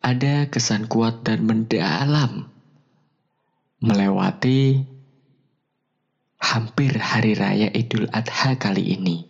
ada kesan kuat dan mendalam melewati hampir hari raya Idul Adha kali ini.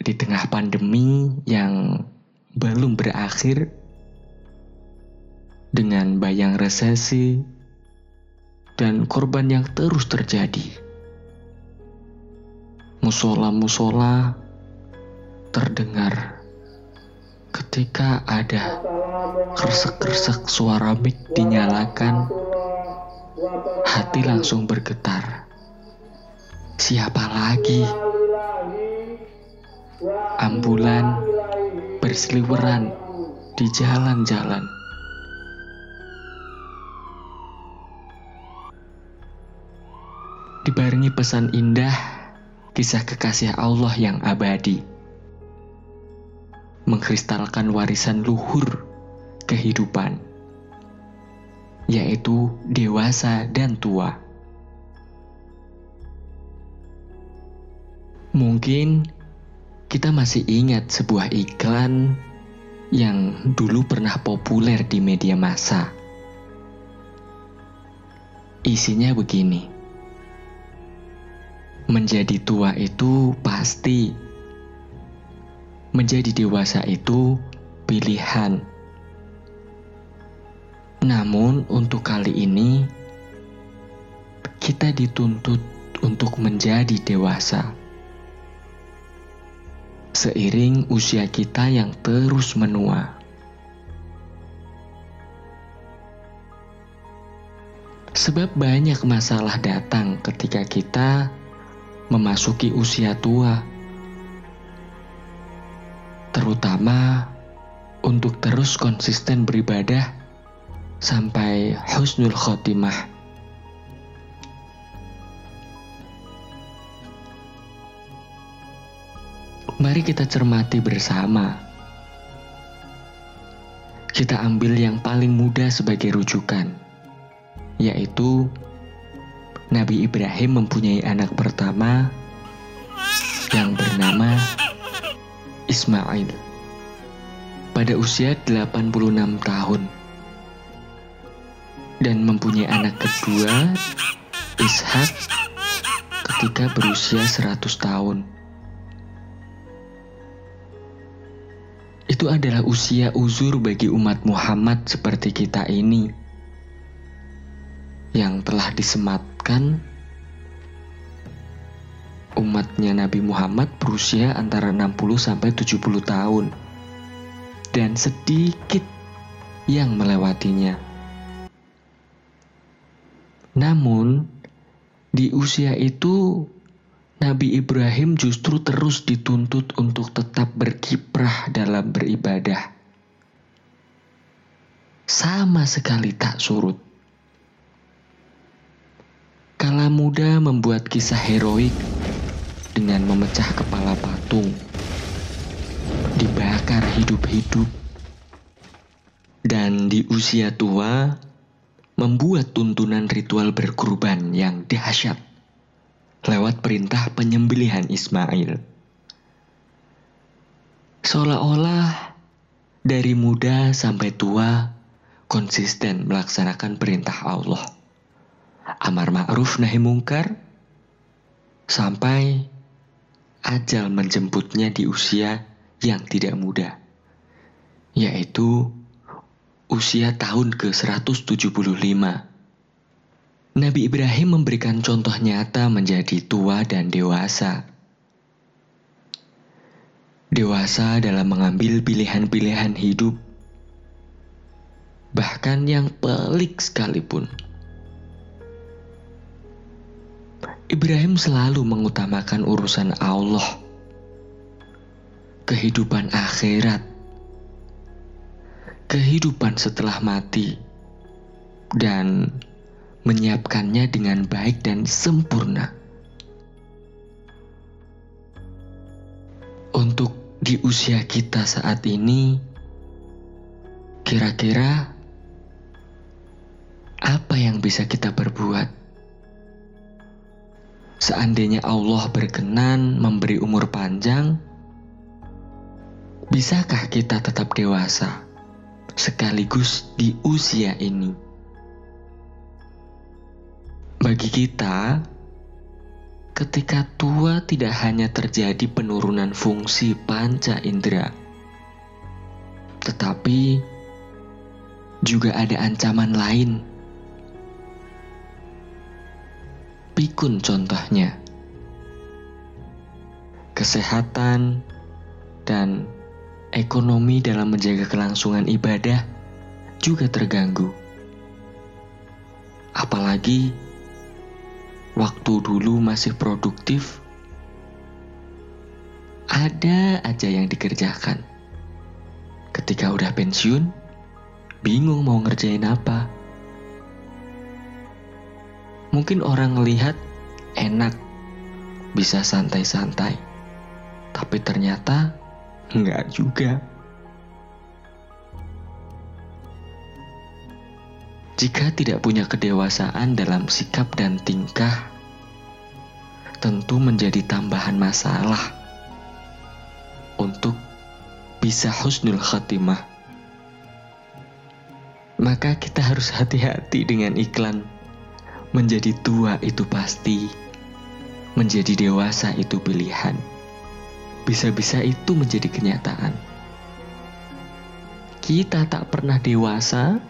Di tengah pandemi yang belum berakhir dengan bayang resesi dan korban yang terus terjadi. Musola-musola terdengar ketika ada kresek-kresek suara mic dinyalakan, hati langsung bergetar. Siapa lagi? Ambulan berseliweran di jalan-jalan. Dibarengi pesan indah, kisah kekasih Allah yang abadi mengkristalkan warisan luhur kehidupan, yaitu dewasa dan tua. Mungkin kita masih ingat sebuah iklan yang dulu pernah populer di media massa. Isinya begini: menjadi tua itu pasti menjadi dewasa itu pilihan. Namun, untuk kali ini kita dituntut untuk menjadi dewasa. Seiring usia kita yang terus menua, sebab banyak masalah datang ketika kita memasuki usia tua terutama untuk terus konsisten beribadah sampai husnul khotimah. Mari kita cermati bersama. Kita ambil yang paling mudah sebagai rujukan, yaitu Nabi Ibrahim mempunyai anak pertama yang bernama Ismail pada usia 86 tahun dan mempunyai anak kedua Ishak ketika berusia 100 tahun. Itu adalah usia uzur bagi umat Muhammad seperti kita ini yang telah disematkan umatnya Nabi Muhammad berusia antara 60 sampai 70 tahun. Dan sedikit yang melewatinya. Namun, di usia itu Nabi Ibrahim justru terus dituntut untuk tetap berkiprah dalam beribadah. Sama sekali tak surut. Kala muda membuat kisah heroik dengan memecah kepala patung, dibakar hidup-hidup, dan di usia tua membuat tuntunan ritual berkurban yang dahsyat lewat perintah penyembelihan Ismail. Seolah-olah dari muda sampai tua konsisten melaksanakan perintah Allah. Amar ma'ruf nahi mungkar sampai ajal menjemputnya di usia yang tidak muda, yaitu usia tahun ke-175. Nabi Ibrahim memberikan contoh nyata menjadi tua dan dewasa. Dewasa dalam mengambil pilihan-pilihan hidup, bahkan yang pelik sekalipun. Ibrahim selalu mengutamakan urusan Allah, kehidupan akhirat, kehidupan setelah mati, dan menyiapkannya dengan baik dan sempurna. Untuk di usia kita saat ini, kira-kira apa yang bisa kita perbuat? Seandainya Allah berkenan memberi umur panjang, Bisakah kita tetap dewasa sekaligus di usia ini? Bagi kita, ketika tua tidak hanya terjadi penurunan fungsi panca indera, tetapi juga ada ancaman lain. Pikun contohnya. Kesehatan dan ekonomi dalam menjaga kelangsungan ibadah juga terganggu. Apalagi waktu dulu masih produktif, ada aja yang dikerjakan. Ketika udah pensiun, bingung mau ngerjain apa. Mungkin orang ngelihat enak, bisa santai-santai, tapi ternyata enggak juga. Jika tidak punya kedewasaan dalam sikap dan tingkah, tentu menjadi tambahan masalah untuk bisa husnul khatimah. Maka kita harus hati-hati dengan iklan. Menjadi tua itu pasti, menjadi dewasa itu pilihan. Bisa-bisa itu menjadi kenyataan. Kita tak pernah dewasa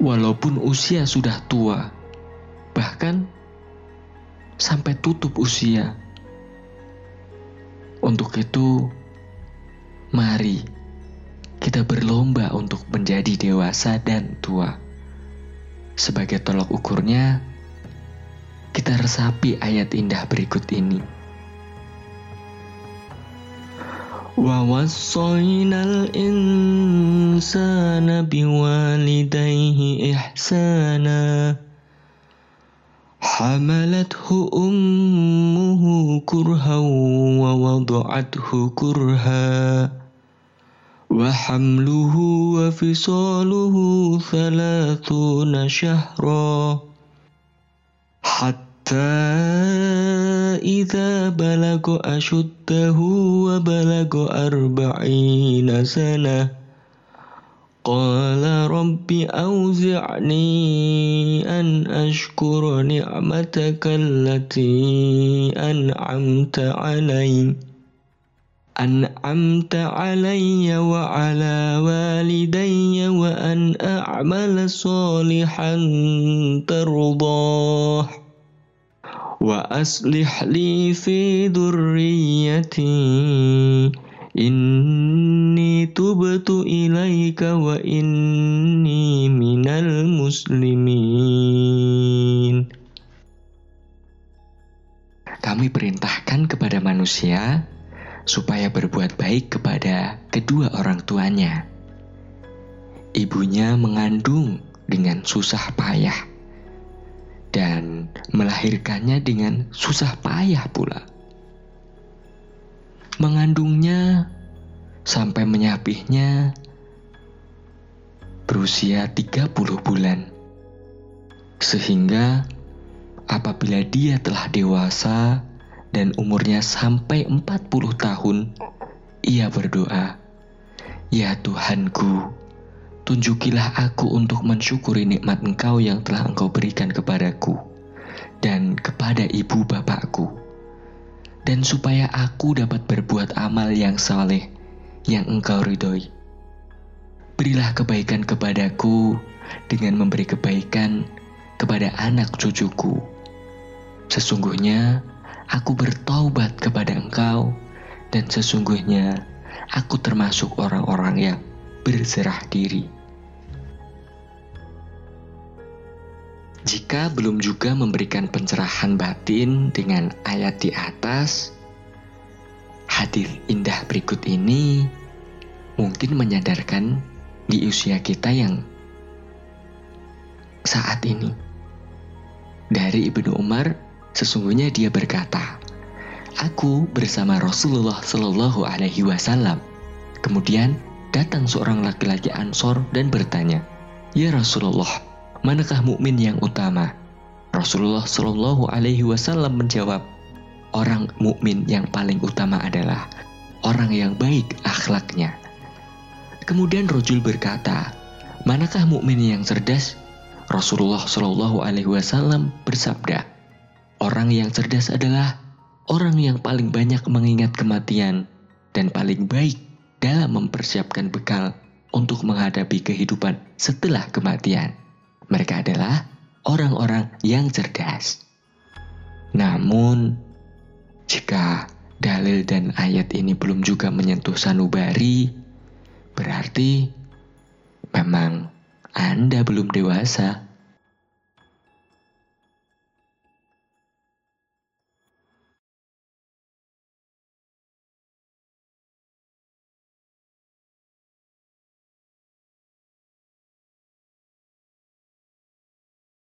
walaupun usia sudah tua, bahkan sampai tutup usia. Untuk itu, mari kita berlomba untuk menjadi dewasa dan tua. Sebagai tolok ukurnya, kita resapi ayat indah berikut ini. ووصينا الإنسان بوالديه إحسانا حملته أمه كرها ووضعته كرها وحمله وفصاله ثلاثون شهرا حتى إذا بلغ أشده وبلغ أربعين سنة قال رب أوزعني أن أشكر نعمتك التي أنعمت علي. أنعمت علي وعلى والدي وأن أعمل صالحا ترضاه وأصلح لي في ذريتي إني تبت إليك وإني من المسلمين Kami perintahkan kepada manusia supaya berbuat baik kepada kedua orang tuanya. Ibunya mengandung dengan susah payah dan melahirkannya dengan susah payah pula. Mengandungnya sampai menyapihnya berusia 30 bulan. Sehingga apabila dia telah dewasa dan umurnya sampai 40 tahun, ia berdoa, Ya Tuhanku, tunjukilah aku untuk mensyukuri nikmat Engkau yang telah Engkau berikan kepadaku dan kepada ibu bapakku, dan supaya aku dapat berbuat amal yang saleh yang Engkau ridhoi. Berilah kebaikan kepadaku dengan memberi kebaikan kepada anak cucuku. Sesungguhnya aku bertaubat kepada Engkau, dan sesungguhnya aku termasuk orang-orang yang berserah diri. Jika belum juga memberikan pencerahan batin dengan ayat di atas, hadis indah berikut ini mungkin menyadarkan di usia kita yang saat ini. Dari Ibnu Umar, sesungguhnya dia berkata, Aku bersama Rasulullah Shallallahu Alaihi Wasallam. Kemudian datang seorang laki-laki Ansor dan bertanya, Ya Rasulullah, manakah mukmin yang utama? Rasulullah Shallallahu Alaihi Wasallam menjawab, orang mukmin yang paling utama adalah orang yang baik akhlaknya. Kemudian Rojul berkata, manakah mukmin yang cerdas? Rasulullah Shallallahu Alaihi Wasallam bersabda, orang yang cerdas adalah orang yang paling banyak mengingat kematian dan paling baik dalam mempersiapkan bekal untuk menghadapi kehidupan setelah kematian. Mereka adalah orang-orang yang cerdas. Namun, jika dalil dan ayat ini belum juga menyentuh sanubari, berarti memang Anda belum dewasa.